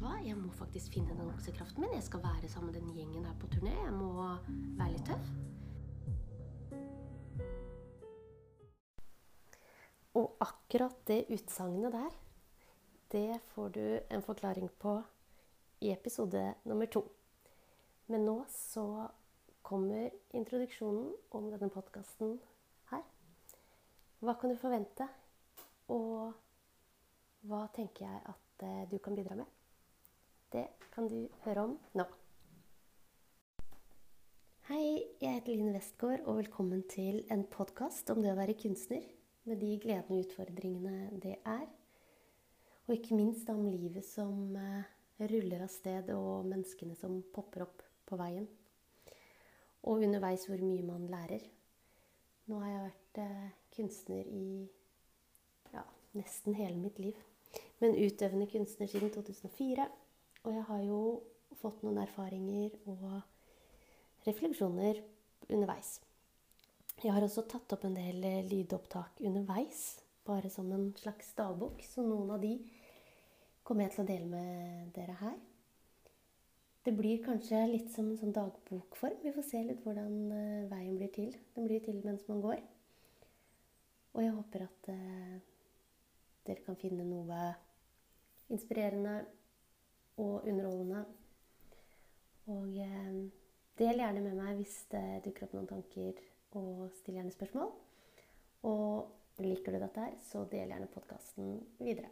du hva, jeg må faktisk finne den oksekraften min. Jeg skal være sammen med den gjengen her på turné. Jeg må være litt tøff. Og akkurat det utsagnet der, det får du en forklaring på i episode nummer to. Men nå så kommer introduksjonen om denne podkasten her. Hva kan du forvente? Og hva tenker jeg at eh, du kan bidra med? Kan du høre om nå. Hei, jeg heter Line Westgård, og velkommen til en podkast om det å være kunstner. Med de gledene og utfordringene det er. Og ikke minst om livet som eh, ruller av sted, og menneskene som popper opp på veien. Og underveis hvor mye man lærer. Nå har jeg vært eh, kunstner i ja, nesten hele mitt liv. Men utøvende kunstner siden 2004. Og jeg har jo fått noen erfaringer og refleksjoner underveis. Jeg har også tatt opp en del eh, lydopptak underveis, bare som en slags dagbok. Så noen av de kommer jeg til å dele med dere her. Det blir kanskje litt som en sånn dagbokform. Vi får se litt hvordan eh, veien blir til. Den blir til mens man går. Og jeg håper at uh, dere kan finne noe inspirerende og underholdende. Og eh, del gjerne med meg hvis det dukker opp noen tanker, og still gjerne spørsmål. Og liker du dette her, så del gjerne podkasten videre.